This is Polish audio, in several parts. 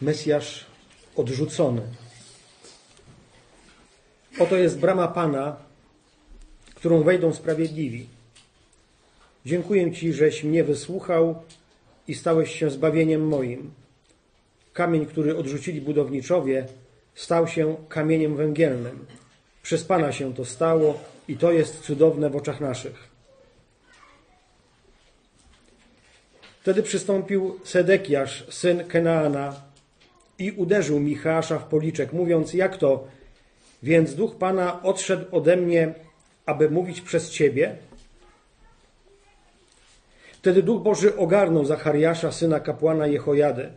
Mesjasz odrzucony. Oto jest brama Pana, którą wejdą sprawiedliwi. Dziękuję Ci, żeś mnie wysłuchał i stałeś się zbawieniem moim. Kamień, który odrzucili budowniczowie, stał się kamieniem węgielnym. Przez Pana się to stało i to jest cudowne w oczach naszych. Wtedy przystąpił Sedekiasz, syn Kenaana, i uderzył Michała w policzek, mówiąc, jak to? Więc duch Pana odszedł ode mnie, aby mówić przez Ciebie? Wtedy duch Boży ogarnął Zachariasza, syna kapłana Jehojady.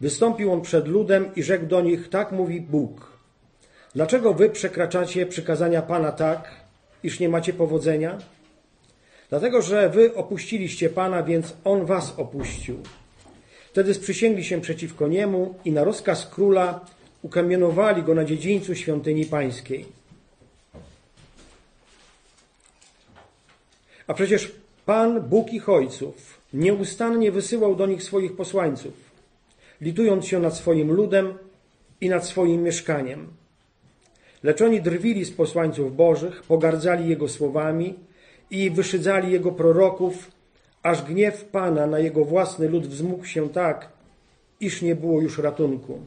Wystąpił on przed ludem i rzekł do nich, tak mówi Bóg. Dlaczego wy przekraczacie przykazania Pana tak, iż nie macie powodzenia? Dlatego, że wy opuściliście Pana, więc On was opuścił. Wtedy sprzysięgli się przeciwko niemu i na rozkaz króla ukamienowali go na dziedzińcu świątyni pańskiej. A przecież Pan, Bóg ich ojców, nieustannie wysyłał do nich swoich posłańców, litując się nad swoim ludem i nad swoim mieszkaniem. Lecz oni drwili z posłańców bożych, pogardzali jego słowami i wyszydzali jego proroków, aż gniew Pana na jego własny lud wzmógł się tak, iż nie było już ratunku.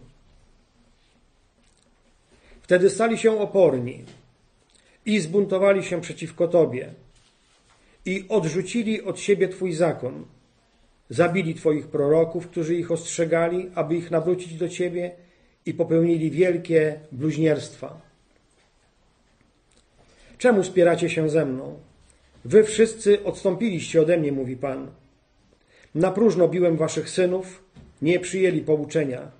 Wtedy stali się oporni i zbuntowali się przeciwko Tobie i odrzucili od siebie Twój zakon. Zabili Twoich proroków, którzy ich ostrzegali, aby ich nawrócić do Ciebie i popełnili wielkie bluźnierstwa. Czemu spieracie się ze mną? Wy wszyscy odstąpiliście ode mnie, mówi Pan. Na próżno biłem waszych synów, nie przyjęli pouczenia.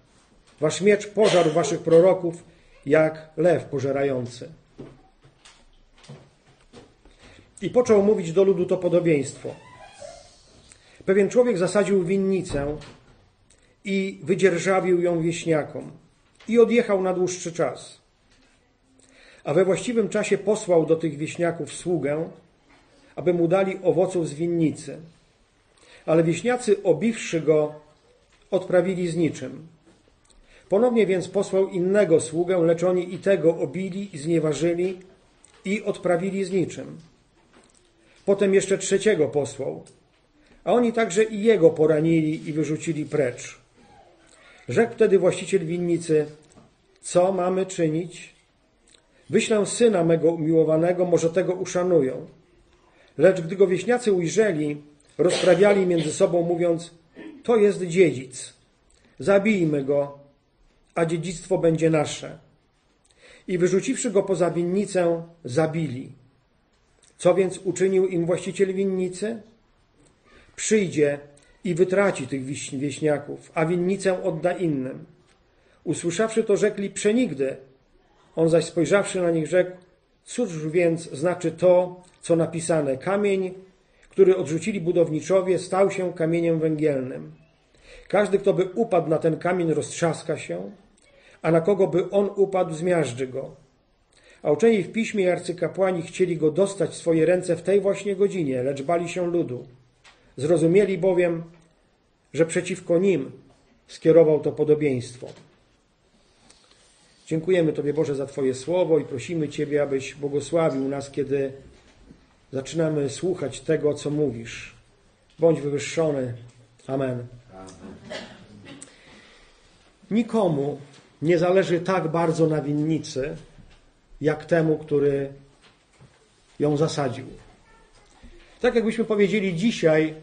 Wasz miecz pożarł waszych proroków, jak lew pożerający. I począł mówić do ludu to podobieństwo. Pewien człowiek zasadził winnicę i wydzierżawił ją wieśniakom i odjechał na dłuższy czas. A we właściwym czasie posłał do tych wieśniaków sługę, aby mu dali owoców z winnicy. Ale wieśniacy, obiwszy go, odprawili z niczym. Ponownie więc posłał innego sługę, lecz oni i tego obili i znieważyli i odprawili z niczym. Potem jeszcze trzeciego posłał, a oni także i jego poranili i wyrzucili precz. Rzekł wtedy właściciel winnicy, co mamy czynić? Wyślę syna mego umiłowanego, może tego uszanują. Lecz gdy go wieśniacy ujrzeli, rozprawiali między sobą, mówiąc: To jest dziedzic, zabijmy go, a dziedzictwo będzie nasze. I wyrzuciwszy go poza winnicę, zabili. Co więc uczynił im właściciel winnicy? Przyjdzie i wytraci tych wieśniaków, a winnicę odda innym. Usłyszawszy to, rzekli przenigdy. On zaś spojrzawszy na nich, rzekł: Cóż więc znaczy to, co napisane: Kamień, który odrzucili budowniczowie, stał się kamieniem węgielnym. Każdy, kto by upadł na ten kamień, roztrzaska się, a na kogo by on upadł, zmiażdży go. A uczeni w piśmie i arcykapłani chcieli go dostać w swoje ręce w tej właśnie godzinie, lecz bali się ludu. Zrozumieli bowiem, że przeciwko nim skierował to podobieństwo. Dziękujemy Tobie, Boże, za Twoje słowo i prosimy Ciebie, abyś błogosławił nas, kiedy zaczynamy słuchać tego, co mówisz. Bądź wywyższony. Amen. Nikomu nie zależy tak bardzo na winnicy, jak temu, który ją zasadził. Tak jakbyśmy powiedzieli dzisiaj,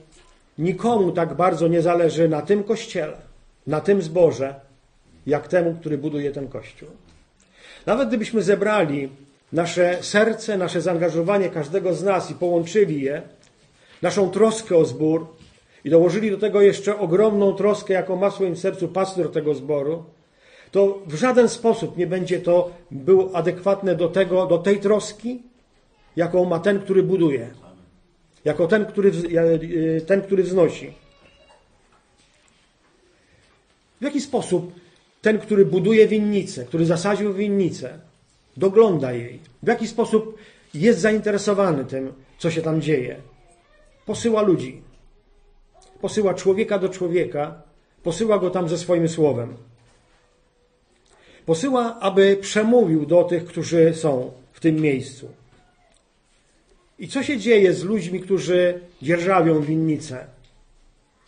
nikomu tak bardzo nie zależy na tym kościele, na tym zborze, jak temu, który buduje ten kościół. Nawet gdybyśmy zebrali nasze serce, nasze zaangażowanie każdego z nas i połączyli je, naszą troskę o zbór i dołożyli do tego jeszcze ogromną troskę, jaką ma w swoim sercu pastor tego zboru, to w żaden sposób nie będzie to było adekwatne do tego, do tej troski, jaką ma ten, który buduje. Jako ten, który, ten, który wznosi. W jaki sposób ten, który buduje winnicę, który zasadził winnicę, dogląda jej, w jaki sposób jest zainteresowany tym, co się tam dzieje. Posyła ludzi. Posyła człowieka do człowieka posyła go tam ze swoim słowem. Posyła, aby przemówił do tych, którzy są w tym miejscu. I co się dzieje z ludźmi, którzy dzierżawią winnicę,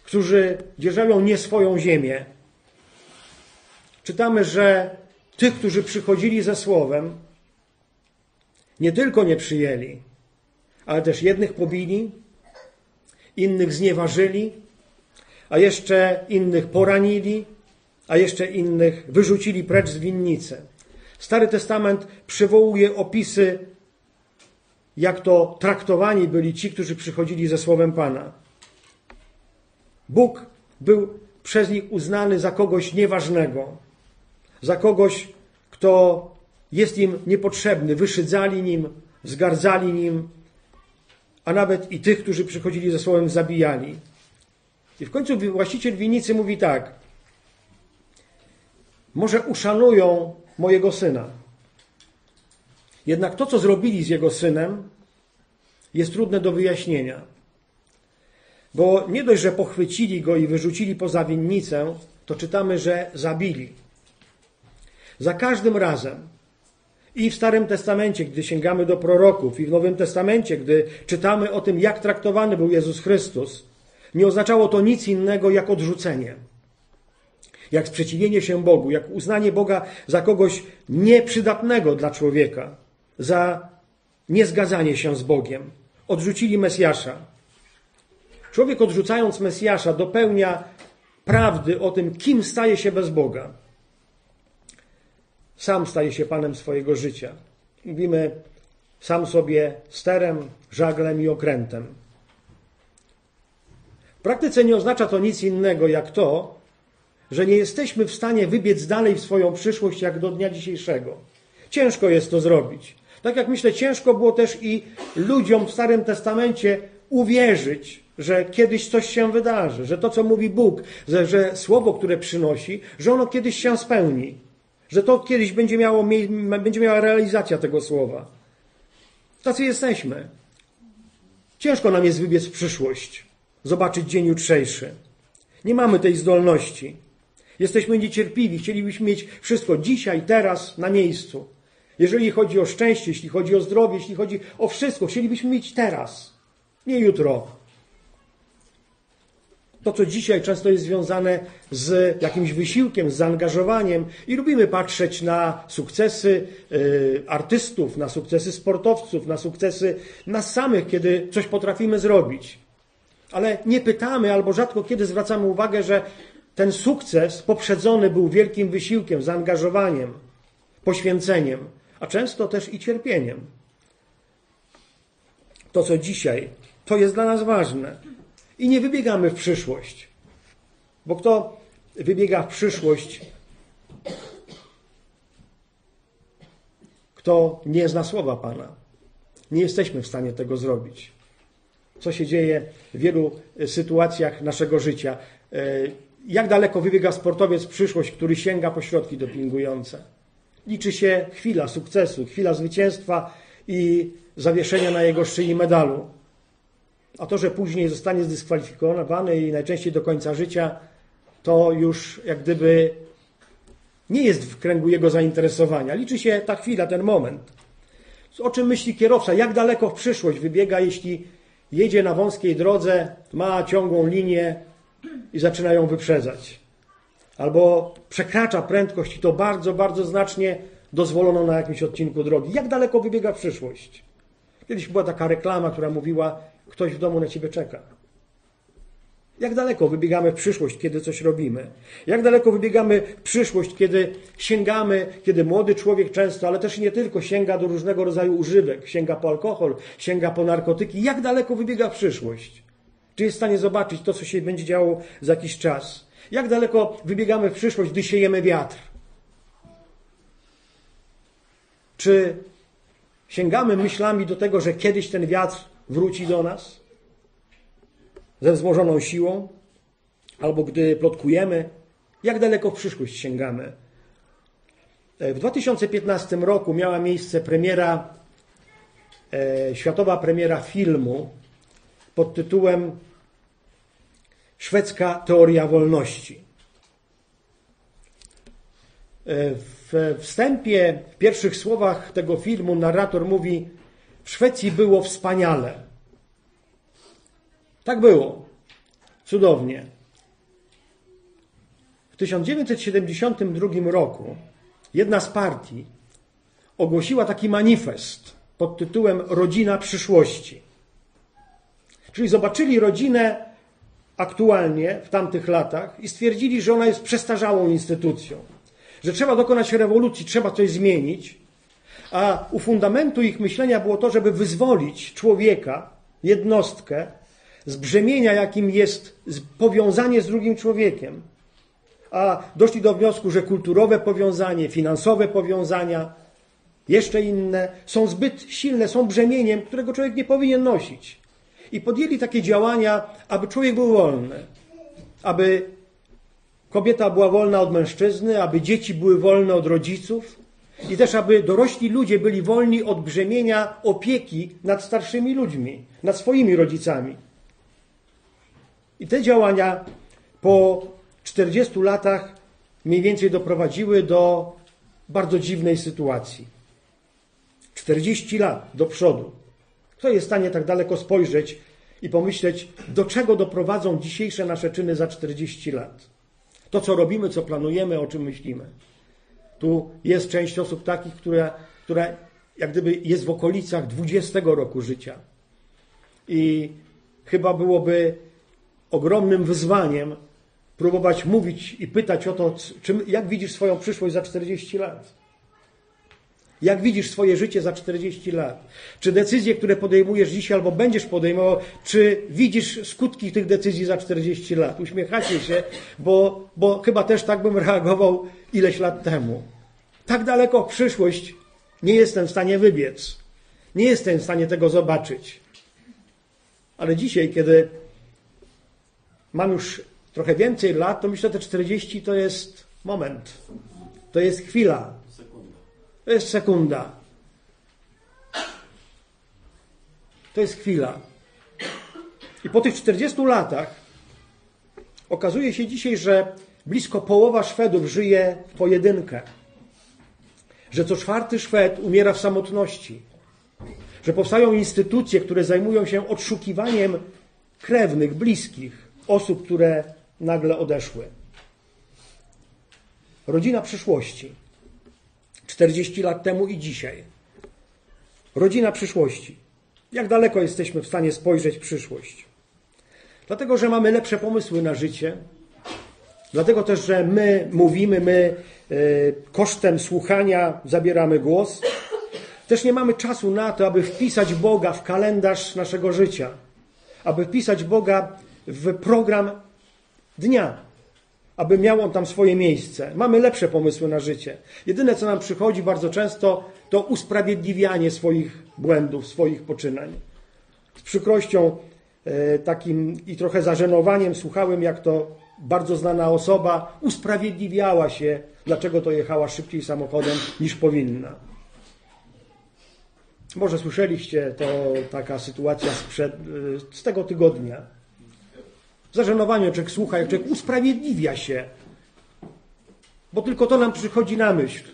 którzy dzierżawią nie swoją ziemię? Czytamy, że tych, którzy przychodzili ze słowem, nie tylko nie przyjęli, ale też jednych pobili, innych znieważyli, a jeszcze innych poranili, a jeszcze innych wyrzucili precz z winnicy. Stary Testament przywołuje opisy, jak to traktowani byli ci, którzy przychodzili ze słowem Pana. Bóg był przez nich uznany za kogoś nieważnego, za kogoś, kto jest im niepotrzebny. Wyszydzali nim, zgardzali nim, a nawet i tych, którzy przychodzili ze słowem, zabijali. I w końcu właściciel winnicy mówi tak: Może uszanują mojego syna. Jednak to, co zrobili z jego synem, jest trudne do wyjaśnienia. Bo nie dość, że pochwycili go i wyrzucili poza winnicę, to czytamy, że zabili. Za każdym razem, i w Starym Testamencie, gdy sięgamy do proroków, i w Nowym Testamencie, gdy czytamy o tym, jak traktowany był Jezus Chrystus, nie oznaczało to nic innego jak odrzucenie, jak sprzeciwienie się Bogu, jak uznanie Boga za kogoś nieprzydatnego dla człowieka, za niezgadzanie się z Bogiem. Odrzucili Mesjasza. Człowiek odrzucając Mesjasza dopełnia prawdy o tym, kim staje się bez Boga. Sam staje się panem swojego życia. Mówimy sam sobie sterem, żaglem i okrętem. W praktyce nie oznacza to nic innego jak to, że nie jesteśmy w stanie wybiec dalej w swoją przyszłość jak do dnia dzisiejszego. Ciężko jest to zrobić. Tak jak myślę, ciężko było też i ludziom w Starym Testamencie uwierzyć, że kiedyś coś się wydarzy, że to, co mówi Bóg, że, że słowo, które przynosi, że ono kiedyś się spełni, że to kiedyś będzie, miało, będzie miała realizacja tego słowa. Tacy jesteśmy. Ciężko nam jest wybiec w przyszłość, zobaczyć dzień jutrzejszy. Nie mamy tej zdolności. Jesteśmy niecierpliwi, chcielibyśmy mieć wszystko dzisiaj, teraz, na miejscu. Jeżeli chodzi o szczęście, jeśli chodzi o zdrowie, jeśli chodzi o wszystko, chcielibyśmy mieć teraz, nie jutro. To, co dzisiaj często jest związane z jakimś wysiłkiem, z zaangażowaniem, i lubimy patrzeć na sukcesy y, artystów, na sukcesy sportowców, na sukcesy nas samych, kiedy coś potrafimy zrobić. Ale nie pytamy albo rzadko kiedy zwracamy uwagę, że ten sukces poprzedzony był wielkim wysiłkiem, zaangażowaniem, poświęceniem a często też i cierpieniem. To, co dzisiaj, to jest dla nas ważne. I nie wybiegamy w przyszłość. Bo kto wybiega w przyszłość, kto nie zna słowa Pana, nie jesteśmy w stanie tego zrobić. Co się dzieje w wielu sytuacjach naszego życia. E, jak daleko wybiega sportowiec w przyszłość, który sięga po środki dopingujące? liczy się chwila sukcesu, chwila zwycięstwa i zawieszenia na jego szyi medalu. A to, że później zostanie zdyskwalifikowany i najczęściej do końca życia, to już jak gdyby nie jest w kręgu jego zainteresowania. Liczy się ta chwila, ten moment. O czym myśli kierowca? Jak daleko w przyszłość wybiega, jeśli jedzie na wąskiej drodze, ma ciągłą linię i zaczyna ją wyprzedzać? albo przekracza prędkość i to bardzo, bardzo znacznie dozwolono na jakimś odcinku drogi. Jak daleko wybiega przyszłość? Kiedyś była taka reklama, która mówiła, ktoś w domu na ciebie czeka. Jak daleko wybiegamy w przyszłość, kiedy coś robimy? Jak daleko wybiegamy w przyszłość, kiedy sięgamy, kiedy młody człowiek często, ale też nie tylko, sięga do różnego rodzaju używek, sięga po alkohol, sięga po narkotyki. Jak daleko wybiega w przyszłość? Czy jest w stanie zobaczyć to, co się będzie działo za jakiś czas? Jak daleko wybiegamy w przyszłość, gdy siejemy wiatr? Czy sięgamy myślami do tego, że kiedyś ten wiatr wróci do nas ze wzmożoną siłą? Albo gdy plotkujemy, jak daleko w przyszłość sięgamy? W 2015 roku miała miejsce premiera, e, światowa premiera filmu pod tytułem Szwedzka teoria wolności. w wstępie, w pierwszych słowach tego filmu narrator mówi: W Szwecji było wspaniale. Tak było. Cudownie. W 1972 roku jedna z partii ogłosiła taki manifest pod tytułem Rodzina przyszłości. Czyli zobaczyli rodzinę aktualnie w tamtych latach i stwierdzili, że ona jest przestarzałą instytucją, że trzeba dokonać rewolucji, trzeba coś zmienić. A u fundamentu ich myślenia było to, żeby wyzwolić człowieka, jednostkę z brzemienia, jakim jest powiązanie z drugim człowiekiem. A doszli do wniosku, że kulturowe powiązanie, finansowe powiązania, jeszcze inne są zbyt silne, są brzemieniem, którego człowiek nie powinien nosić. I podjęli takie działania, aby człowiek był wolny, aby kobieta była wolna od mężczyzny, aby dzieci były wolne od rodziców i też aby dorośli ludzie byli wolni od brzemienia opieki nad starszymi ludźmi, nad swoimi rodzicami. I te działania po 40 latach mniej więcej doprowadziły do bardzo dziwnej sytuacji. 40 lat do przodu. Kto jest w stanie tak daleko spojrzeć i pomyśleć, do czego doprowadzą dzisiejsze nasze czyny za 40 lat? To, co robimy, co planujemy, o czym myślimy. Tu jest część osób takich, które, które jak gdyby jest w okolicach 20 roku życia. I chyba byłoby ogromnym wyzwaniem próbować mówić i pytać o to, czym, jak widzisz swoją przyszłość za 40 lat. Jak widzisz swoje życie za 40 lat? Czy decyzje, które podejmujesz dzisiaj albo będziesz podejmował, czy widzisz skutki tych decyzji za 40 lat? Uśmiechacie się, bo, bo chyba też tak bym reagował ileś lat temu. Tak daleko w przyszłość nie jestem w stanie wybiec. Nie jestem w stanie tego zobaczyć. Ale dzisiaj, kiedy mam już trochę więcej lat, to myślę, że te 40 to jest moment. To jest chwila. To jest sekunda. To jest chwila. I po tych 40 latach okazuje się dzisiaj, że blisko połowa Szwedów żyje w pojedynkę. Że co czwarty Szwed umiera w samotności. Że powstają instytucje, które zajmują się odszukiwaniem krewnych, bliskich osób, które nagle odeszły. Rodzina przyszłości. 40 lat temu i dzisiaj. Rodzina przyszłości. Jak daleko jesteśmy w stanie spojrzeć w przyszłość? Dlatego, że mamy lepsze pomysły na życie, dlatego też, że my mówimy, my e, kosztem słuchania zabieramy głos. Też nie mamy czasu na to, aby wpisać Boga w kalendarz naszego życia, aby wpisać Boga w program dnia aby miał on tam swoje miejsce. Mamy lepsze pomysły na życie. Jedyne, co nam przychodzi bardzo często, to usprawiedliwianie swoich błędów, swoich poczynań. Z przykrością e, takim i trochę zażenowaniem słuchałem, jak to bardzo znana osoba usprawiedliwiała się, dlaczego to jechała szybciej samochodem niż powinna. Może słyszeliście, to taka sytuacja sprzed, e, z tego tygodnia zażenowanie, człowiek słucha, jak człowiek usprawiedliwia się. Bo tylko to nam przychodzi na myśl.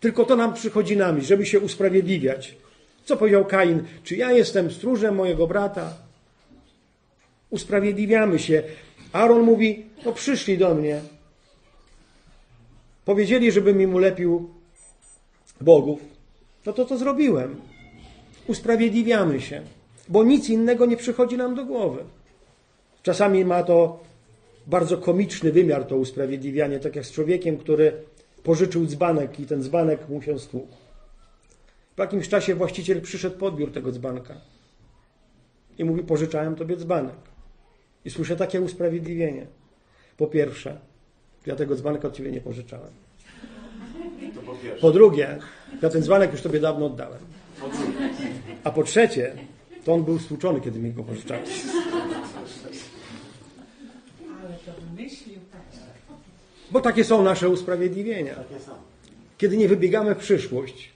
Tylko to nam przychodzi na myśl, żeby się usprawiedliwiać. Co powiedział Kain? Czy ja jestem stróżem mojego brata? Usprawiedliwiamy się. Aaron mówi, no przyszli do mnie. Powiedzieli, żebym im ulepił bogów. No to to zrobiłem. Usprawiedliwiamy się, bo nic innego nie przychodzi nam do głowy. Czasami ma to bardzo komiczny wymiar, to usprawiedliwianie, tak jak z człowiekiem, który pożyczył dzbanek i ten dzbanek mu się stłukł. W jakimś czasie właściciel przyszedł po odbiór tego dzbanka i mówi, pożyczałem tobie dzbanek. I słyszę takie usprawiedliwienie. Po pierwsze, ja tego dzbanka od ciebie nie pożyczałem. Po, po drugie, ja ten dzbanek już tobie dawno oddałem. A po trzecie, to on był stłuczony, kiedy mi go pożyczałeś. Bo takie są nasze usprawiedliwienia. Kiedy nie wybiegamy w przyszłość,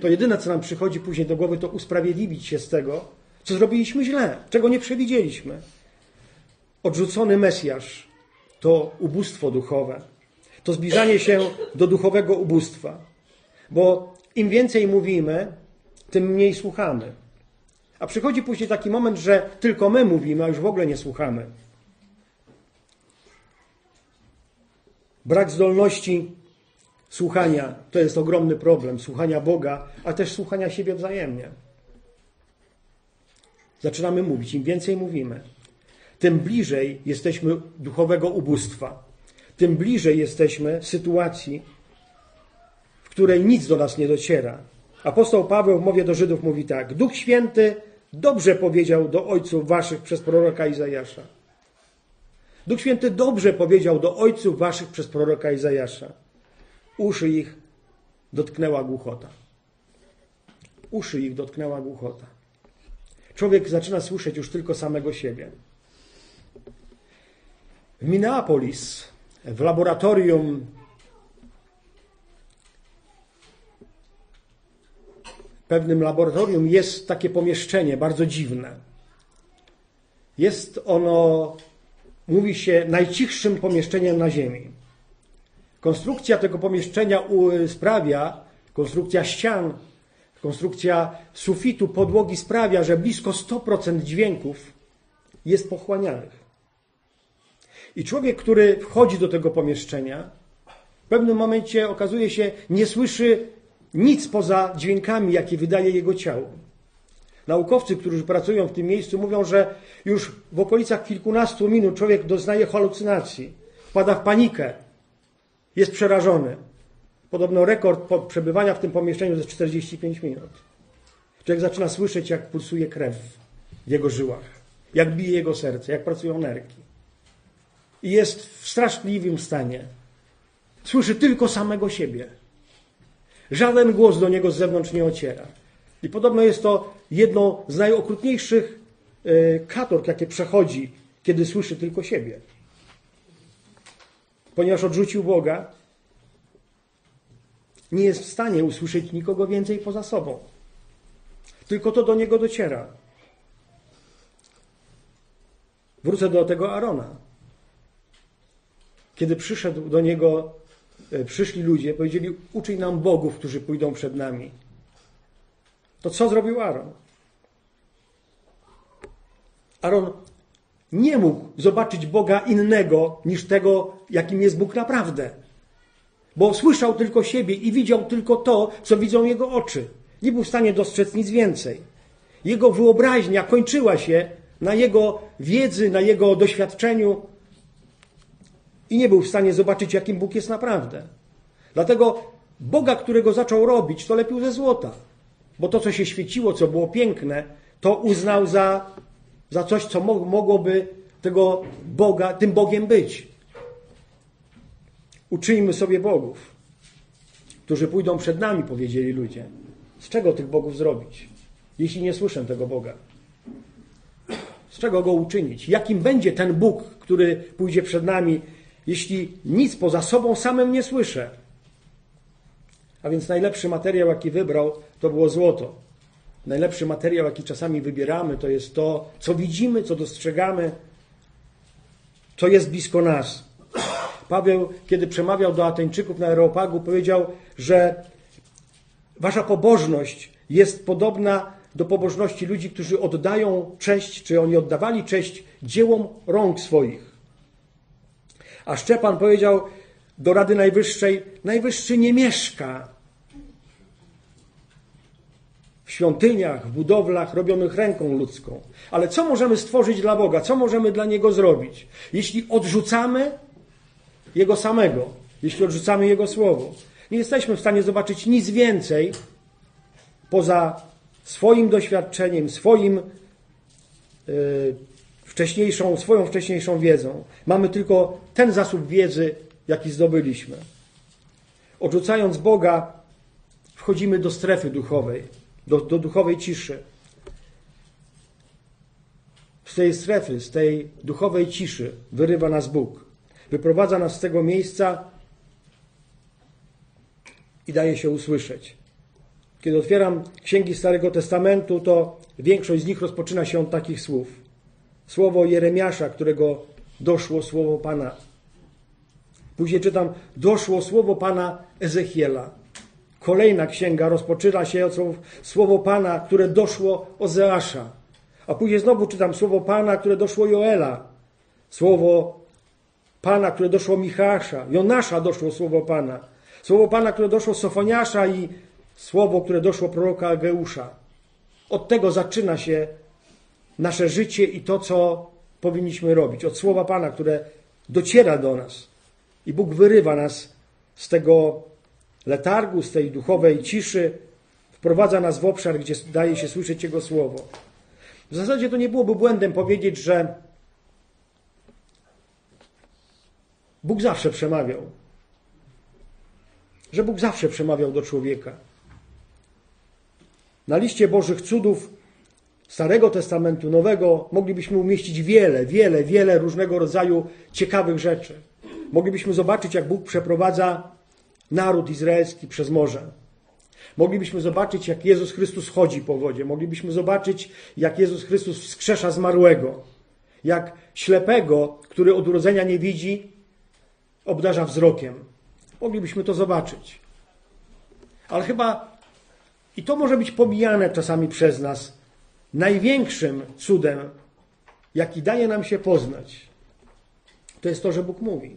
to jedyne, co nam przychodzi później do głowy, to usprawiedliwić się z tego, co zrobiliśmy źle, czego nie przewidzieliśmy. Odrzucony Mesjasz to ubóstwo duchowe. To zbliżanie się do duchowego ubóstwa. Bo im więcej mówimy, tym mniej słuchamy. A przychodzi później taki moment, że tylko my mówimy, a już w ogóle nie słuchamy. Brak zdolności słuchania to jest ogromny problem. Słuchania Boga, a też słuchania siebie wzajemnie. Zaczynamy mówić. Im więcej mówimy, tym bliżej jesteśmy duchowego ubóstwa. Tym bliżej jesteśmy sytuacji, w której nic do nas nie dociera. Apostoł Paweł w mowie do Żydów mówi tak: Duch Święty dobrze powiedział do ojców waszych przez proroka Izajasza. Duch Święty dobrze powiedział do ojców waszych przez proroka Izajasza. Uszy ich dotknęła głuchota. Uszy ich dotknęła głuchota. Człowiek zaczyna słyszeć już tylko samego siebie. W Minneapolis, w laboratorium w pewnym laboratorium jest takie pomieszczenie bardzo dziwne. Jest ono, mówi się, najcichszym pomieszczeniem na Ziemi. Konstrukcja tego pomieszczenia sprawia, konstrukcja ścian, konstrukcja sufitu, podłogi sprawia, że blisko 100% dźwięków jest pochłanianych. I człowiek, który wchodzi do tego pomieszczenia, w pewnym momencie okazuje się, nie słyszy nic poza dźwiękami, jakie wydaje jego ciało. Naukowcy, którzy pracują w tym miejscu, mówią, że już w okolicach kilkunastu minut człowiek doznaje halucynacji, wpada w panikę, jest przerażony. Podobno rekord przebywania w tym pomieszczeniu to jest 45 minut. Człowiek zaczyna słyszeć, jak pulsuje krew w jego żyłach, jak bije jego serce, jak pracują nerki. I jest w straszliwym stanie. Słyszy tylko samego siebie. Żaden głos do niego z zewnątrz nie ociera. I podobno jest to jedno z najokrutniejszych e, katorg, jakie przechodzi, kiedy słyszy tylko siebie ponieważ odrzucił Boga, nie jest w stanie usłyszeć nikogo więcej poza sobą. Tylko to do niego dociera. Wrócę do tego Arona. Kiedy przyszedł do niego, e, przyszli ludzie, powiedzieli: Uczyj nam bogów, którzy pójdą przed nami. To co zrobił Aaron? Aaron nie mógł zobaczyć Boga innego niż tego, jakim jest Bóg naprawdę. Bo słyszał tylko siebie i widział tylko to, co widzą jego oczy. Nie był w stanie dostrzec nic więcej. Jego wyobraźnia kończyła się na jego wiedzy, na jego doświadczeniu i nie był w stanie zobaczyć, jakim Bóg jest naprawdę. Dlatego Boga, którego zaczął robić, to lepił ze złota. Bo to, co się świeciło, co było piękne, to uznał za za coś, co mogłoby tego Boga, tym Bogiem być. Uczyjmy sobie bogów, którzy pójdą przed nami, powiedzieli ludzie. Z czego tych bogów zrobić, jeśli nie słyszę tego Boga? Z czego go uczynić? Jakim będzie ten Bóg, który pójdzie przed nami, jeśli nic poza sobą samym nie słyszę? A więc najlepszy materiał, jaki wybrał, to było złoto. Najlepszy materiał, jaki czasami wybieramy, to jest to, co widzimy, co dostrzegamy, co jest blisko nas. Paweł, kiedy przemawiał do Ateńczyków na Areopagu, powiedział, że wasza pobożność jest podobna do pobożności ludzi, którzy oddają cześć, czy oni oddawali cześć dziełom rąk swoich. A Szczepan powiedział do Rady Najwyższej: Najwyższy nie mieszka w świątyniach, w budowlach robionych ręką ludzką. Ale co możemy stworzyć dla Boga? Co możemy dla Niego zrobić? Jeśli odrzucamy Jego samego, jeśli odrzucamy Jego słowo, nie jesteśmy w stanie zobaczyć nic więcej poza swoim doświadczeniem, swoim yy, wcześniejszą, swoją wcześniejszą wiedzą. Mamy tylko ten zasób wiedzy, jaki zdobyliśmy. Odrzucając Boga, wchodzimy do strefy duchowej do, do duchowej ciszy. Z tej strefy, z tej duchowej ciszy wyrywa nas Bóg. Wyprowadza nas z tego miejsca i daje się usłyszeć. Kiedy otwieram księgi Starego Testamentu, to większość z nich rozpoczyna się od takich słów. Słowo Jeremiasza, którego doszło słowo Pana. Później czytam, doszło słowo Pana Ezechiela. Kolejna księga rozpoczyna się od słowo Pana, które doszło Ozeasza. A później znowu czytam słowo Pana, które doszło Joela. Słowo Pana, które doszło Michała. Jonasza doszło słowo Pana. Słowo Pana, które doszło Sofoniasza i słowo, które doszło proroka Ageusza. Od tego zaczyna się nasze życie i to, co powinniśmy robić. Od słowa Pana, które dociera do nas. I Bóg wyrywa nas z tego letargu, z tej duchowej ciszy, wprowadza nas w obszar, gdzie daje się słyszeć Jego słowo. W zasadzie to nie byłoby błędem powiedzieć, że Bóg zawsze przemawiał. Że Bóg zawsze przemawiał do człowieka. Na liście Bożych cudów Starego Testamentu, Nowego moglibyśmy umieścić wiele, wiele, wiele różnego rodzaju ciekawych rzeczy. Moglibyśmy zobaczyć, jak Bóg przeprowadza naród izraelski przez morze. Moglibyśmy zobaczyć, jak Jezus Chrystus chodzi po wodzie. Moglibyśmy zobaczyć, jak Jezus Chrystus wskrzesza zmarłego. Jak ślepego, który od urodzenia nie widzi, obdarza wzrokiem. Moglibyśmy to zobaczyć. Ale chyba, i to może być pomijane czasami przez nas, największym cudem, jaki daje nam się poznać, to jest to, że Bóg mówi.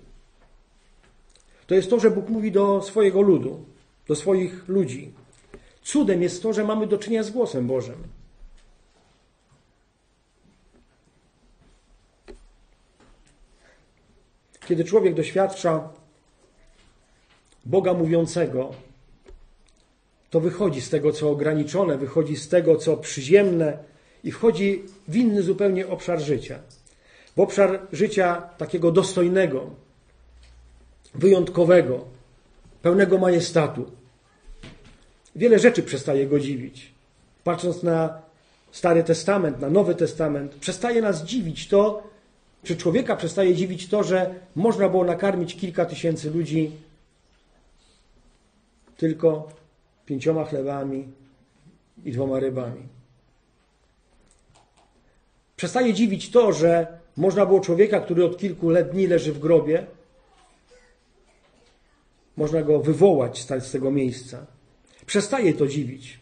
To jest to, że Bóg mówi do swojego ludu, do swoich ludzi. Cudem jest to, że mamy do czynienia z głosem Bożym. Kiedy człowiek doświadcza Boga mówiącego, to wychodzi z tego, co ograniczone, wychodzi z tego, co przyziemne i wchodzi w inny zupełnie obszar życia. W obszar życia takiego dostojnego, wyjątkowego, pełnego majestatu. Wiele rzeczy przestaje go dziwić. Patrząc na Stary Testament, na Nowy Testament, przestaje nas dziwić to, czy człowieka przestaje dziwić to, że można było nakarmić kilka tysięcy ludzi tylko pięcioma chlebami i dwoma rybami. Przestaje dziwić to, że można było człowieka, który od kilku lat dni leży w grobie, można go wywołać z tego miejsca. Przestaje to dziwić.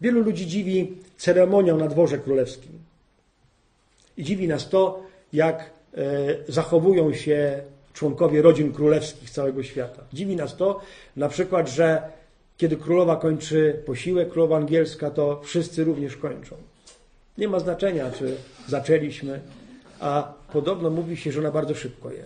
Wielu ludzi dziwi ceremonią na dworze królewskim. I dziwi nas to, jak e, zachowują się członkowie rodzin królewskich całego świata. Dziwi nas to na przykład, że kiedy królowa kończy posiłek, królowa angielska, to wszyscy również kończą. Nie ma znaczenia, czy zaczęliśmy, a podobno mówi się, że ona bardzo szybko je.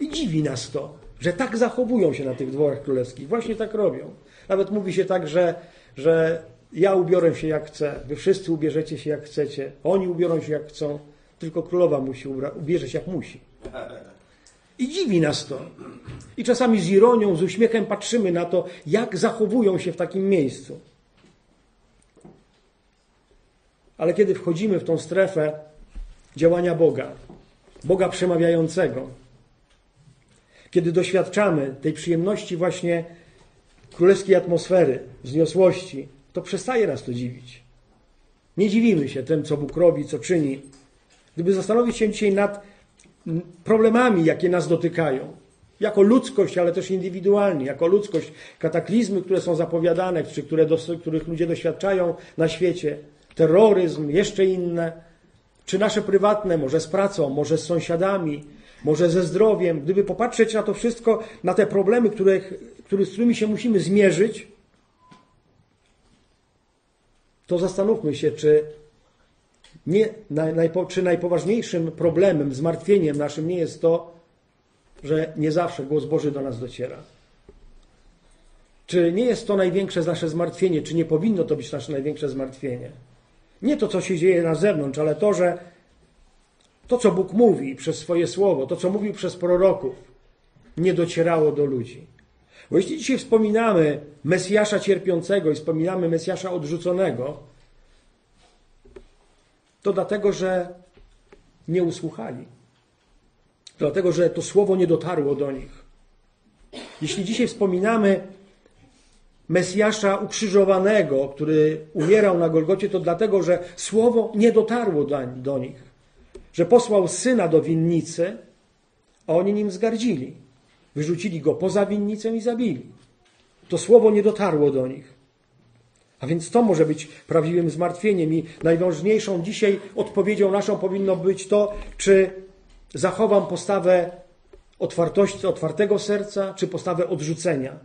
I dziwi nas to, że tak zachowują się na tych dworach królewskich. Właśnie tak robią. Nawet mówi się tak, że, że ja ubiorę się jak chcę, wy wszyscy ubierzecie się jak chcecie, oni ubiorą się jak chcą, tylko królowa musi ubierze się jak musi. I dziwi nas to. I czasami z ironią, z uśmiechem patrzymy na to, jak zachowują się w takim miejscu. Ale kiedy wchodzimy w tą strefę działania Boga, Boga przemawiającego, kiedy doświadczamy tej przyjemności właśnie królewskiej atmosfery, wzniosłości, to przestaje nas to dziwić. Nie dziwimy się tym, co Bóg robi, co czyni. Gdyby zastanowić się dzisiaj nad problemami, jakie nas dotykają, jako ludzkość, ale też indywidualnie, jako ludzkość, kataklizmy, które są zapowiadane, czy które, których ludzie doświadczają na świecie, terroryzm, jeszcze inne, czy nasze prywatne, może z pracą, może z sąsiadami, może ze zdrowiem. Gdyby popatrzeć na to wszystko, na te problemy, których, z którymi się musimy zmierzyć, to zastanówmy się, czy, nie, najpo, czy najpoważniejszym problemem, zmartwieniem naszym nie jest to, że nie zawsze głos Boży do nas dociera. Czy nie jest to największe nasze zmartwienie, czy nie powinno to być nasze największe zmartwienie? Nie to, co się dzieje na zewnątrz, ale to, że to, co Bóg mówi przez swoje słowo, to, co mówił przez proroków, nie docierało do ludzi. Bo jeśli dzisiaj wspominamy Mesjasza cierpiącego i wspominamy Mesjasza odrzuconego, to dlatego, że nie usłuchali. Dlatego, że to słowo nie dotarło do nich. Jeśli dzisiaj wspominamy Mesjasza ukrzyżowanego, który umierał na Golgocie, to dlatego, że słowo nie dotarło do, nich. że posłał syna do winnicy, a oni nim zgardzili. Wyrzucili go poza winnicę i zabili. To słowo nie dotarło do nich. A więc to może być prawdziwym zmartwieniem i najważniejszą dzisiaj odpowiedzią naszą powinno być to, czy zachowam postawę otwartości, otwartego serca, czy postawę odrzucenia,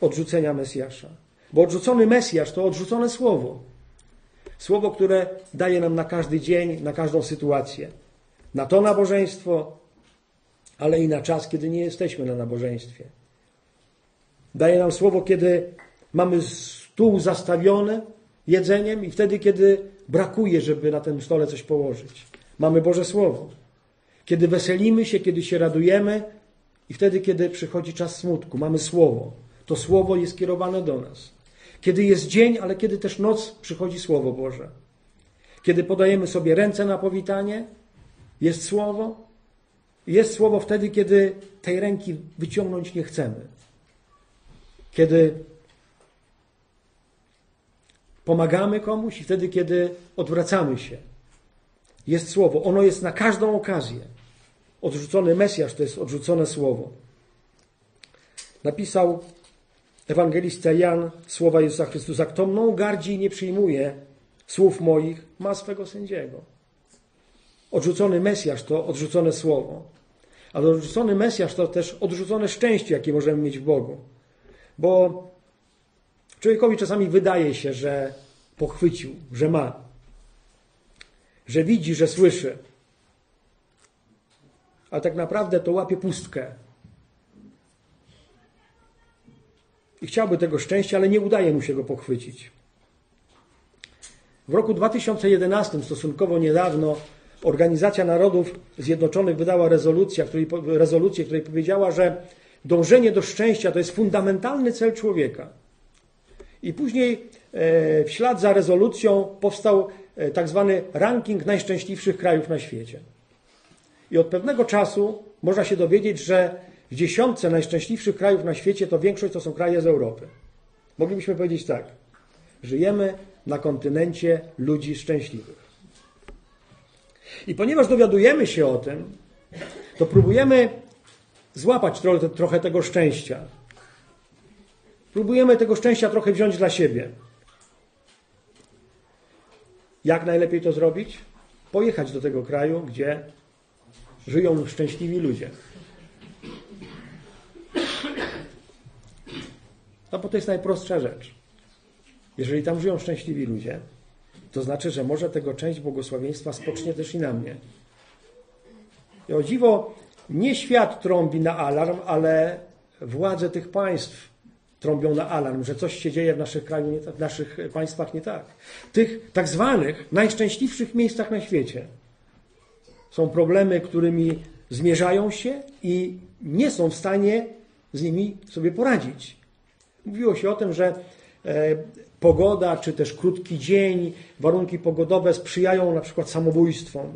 odrzucenia Mesjasza. Bo odrzucony Mesjasz to odrzucone słowo. Słowo, które daje nam na każdy dzień, na każdą sytuację. Na to nabożeństwo, ale i na czas, kiedy nie jesteśmy na nabożeństwie. Daje nam słowo, kiedy mamy stół zastawiony jedzeniem i wtedy, kiedy brakuje, żeby na tym stole coś położyć. Mamy Boże Słowo. Kiedy weselimy się, kiedy się radujemy i wtedy, kiedy przychodzi czas smutku, mamy Słowo. To Słowo jest kierowane do nas. Kiedy jest dzień, ale kiedy też noc przychodzi Słowo Boże. Kiedy podajemy sobie ręce na powitanie, jest Słowo. Jest Słowo wtedy, kiedy tej ręki wyciągnąć nie chcemy. Kiedy pomagamy komuś i wtedy, kiedy odwracamy się. Jest Słowo. Ono jest na każdą okazję. Odrzucony Mesjasz to jest odrzucone Słowo. Napisał ewangelista Jan słowa Jezusa Chrystusa. Kto mną gardzi i nie przyjmuje słów moich, ma swego sędziego. Odrzucony Mesjasz to odrzucone Słowo. Ale odrzucony Mesjasz to też odrzucone szczęście, jakie możemy mieć w Bogu. Bo człowiekowi czasami wydaje się, że pochwycił, że ma, że widzi, że słyszy. A tak naprawdę to łapie pustkę. I chciałby tego szczęścia, ale nie udaje mu się go pochwycić. W roku 2011, stosunkowo niedawno, Organizacja Narodów Zjednoczonych wydała rezolucję, której, rezolucję, której powiedziała, że dążenie do szczęścia to jest fundamentalny cel człowieka. I później e, w ślad za rezolucją powstał e, tak zwany ranking najszczęśliwszych krajów na świecie. I od pewnego czasu można się dowiedzieć, że w dziesiątce najszczęśliwszych krajów na świecie to większość to są kraje z Europy. Moglibyśmy powiedzieć tak. Żyjemy na kontynencie ludzi szczęśliwych. I ponieważ dowiadujemy się o tym, to próbujemy złapać trochę, trochę tego szczęścia. Próbujemy tego szczęścia trochę wziąć dla siebie. Jak najlepiej to zrobić? Pojechać do tego kraju, gdzie żyją szczęśliwi ludzie. No bo to jest najprostsza rzecz. Jeżeli tam żyją szczęśliwi ludzie, to znaczy, że może tego część błogosławieństwa spocznie też i na mnie. I o dziwo, nie świat trąbi na alarm, ale władze tych państw trąbią na alarm, że coś się dzieje w naszych kraju, w naszych państwach nie tak. Tych tak zwanych najszczęśliwszych miejscach na świecie są problemy, którymi zmierzają się i nie są w stanie z nimi sobie poradzić. Mówiło się o tym, że e, pogoda, czy też krótki dzień, warunki pogodowe sprzyjają na przykład samobójstwom.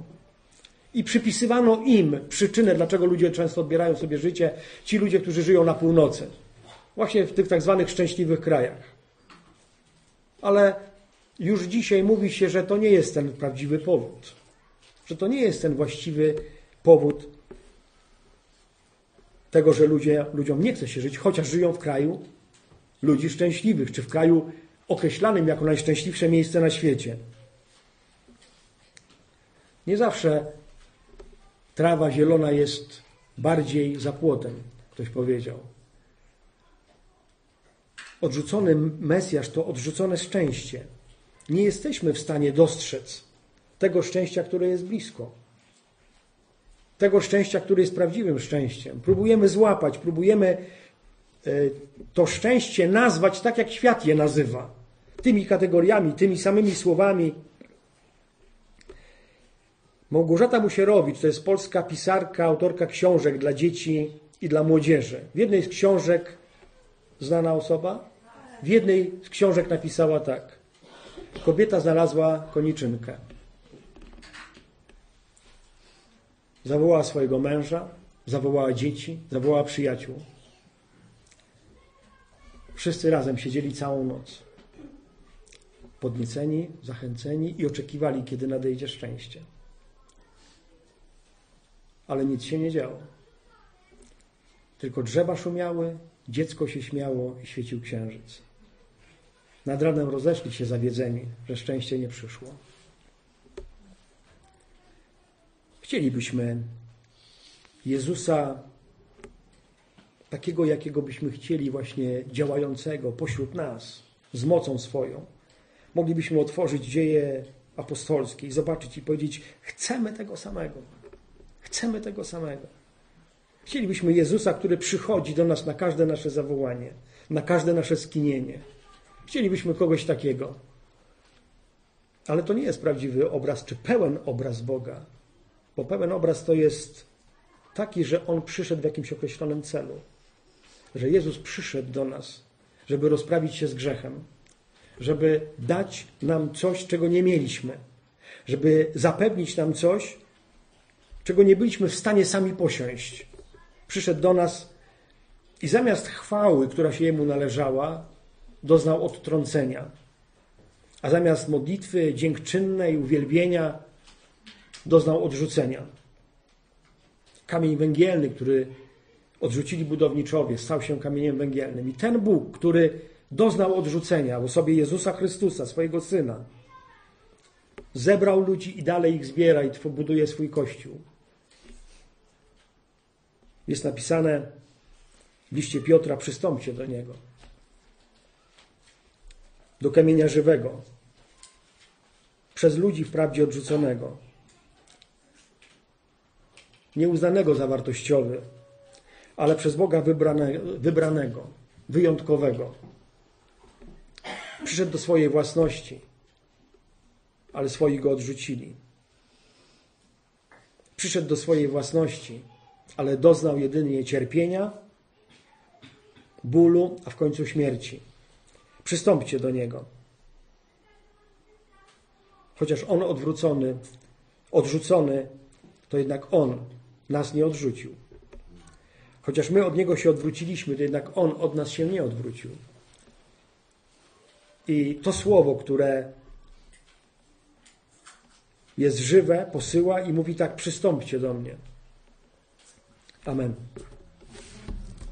I przypisywano im przyczynę, dlaczego ludzie często odbierają sobie życie, ci ludzie, którzy żyją na północy. Właśnie w tych tak zwanych szczęśliwych krajach. Ale już dzisiaj mówi się, że to nie jest ten prawdziwy powód. Że to nie jest ten właściwy powód tego, że ludzie, ludziom nie chce się żyć, chociaż żyją w kraju ludzi szczęśliwych, czy w kraju określanym jako najszczęśliwsze miejsce na świecie. Nie zawsze trawa zielona jest bardziej za płotem, ktoś powiedział. Odrzucony Mesjasz to odrzucone szczęście. Nie jesteśmy w stanie dostrzec tego szczęścia, które jest blisko. Tego szczęścia, które jest prawdziwym szczęściem. Próbujemy złapać, próbujemy e, to szczęście nazwać tak, jak świat je nazywa. Tymi kategoriami, tymi samymi słowami. Małgorzata Musierowicz to jest polska pisarka, autorka książek dla dzieci i dla młodzieży. W jednej z książek znana osoba, w jednej z książek napisała tak. Kobieta znalazła koniczynkę. Zawołała swojego męża, zawołała dzieci, zawołała przyjaciół. Wszyscy razem siedzieli całą noc. Podnieceni, zachęceni i oczekiwali, kiedy nadejdzie szczęście. ale nic się nie działo. Tylko drzewa szumiały, dziecko się śmiało i świecił księżyc. Nad ranem rozeszli się zawiedzeni, że szczęście nie przyszło. Chcielibyśmy Jezusa takiego, jakiego byśmy chcieli, właśnie działającego pośród nas, z mocą swoją. Moglibyśmy otworzyć dzieje apostolskie i zobaczyć i powiedzieć: Chcemy tego samego. Chcemy tego samego. Chcielibyśmy Jezusa, który przychodzi do nas na każde nasze zawołanie, na każde nasze skinienie. Chcielibyśmy kogoś takiego. Ale to nie jest prawdziwy obraz, czy pełen obraz Boga, bo pełen obraz to jest taki, że On przyszedł w jakimś określonym celu. Że Jezus przyszedł do nas, żeby rozprawić się z grzechem, żeby dać nam coś, czego nie mieliśmy, żeby zapewnić nam coś, czego nie byliśmy w stanie sami posiąść. Przyszedł do nas i zamiast chwały, która się Jemu należała, doznał odtrącenia. A zamiast modlitwy dziękczynnej, uwielbienia, doznał odrzucenia. Kamień węgielny, który odrzucili budowniczowie, stał się kamieniem węgielnym. I ten Bóg, który doznał odrzucenia w osobie Jezusa Chrystusa, swojego Syna, zebrał ludzi i dalej ich zbiera i buduje swój Kościół. Jest napisane w liście Piotra, przystąpcie do Niego. Do kamienia żywego. Przez ludzi wprawdzie odrzuconego. Nieuznanego za wartościowy, ale przez Boga wybrane, wybranego, wyjątkowego. Przyszedł do swojej własności, ale swoi go odrzucili. Przyszedł do swojej własności, ale doznał jedynie cierpienia, bólu, a w końcu śmierci. Przystąpcie do Niego. Chociaż On odwrócony, odrzucony, to jednak On nas nie odrzucił. Chociaż my od Niego się odwróciliśmy, to jednak On od nas się nie odwrócił. I to słowo, które jest żywe, posyła i mówi tak: przystąpcie do mnie. Amen.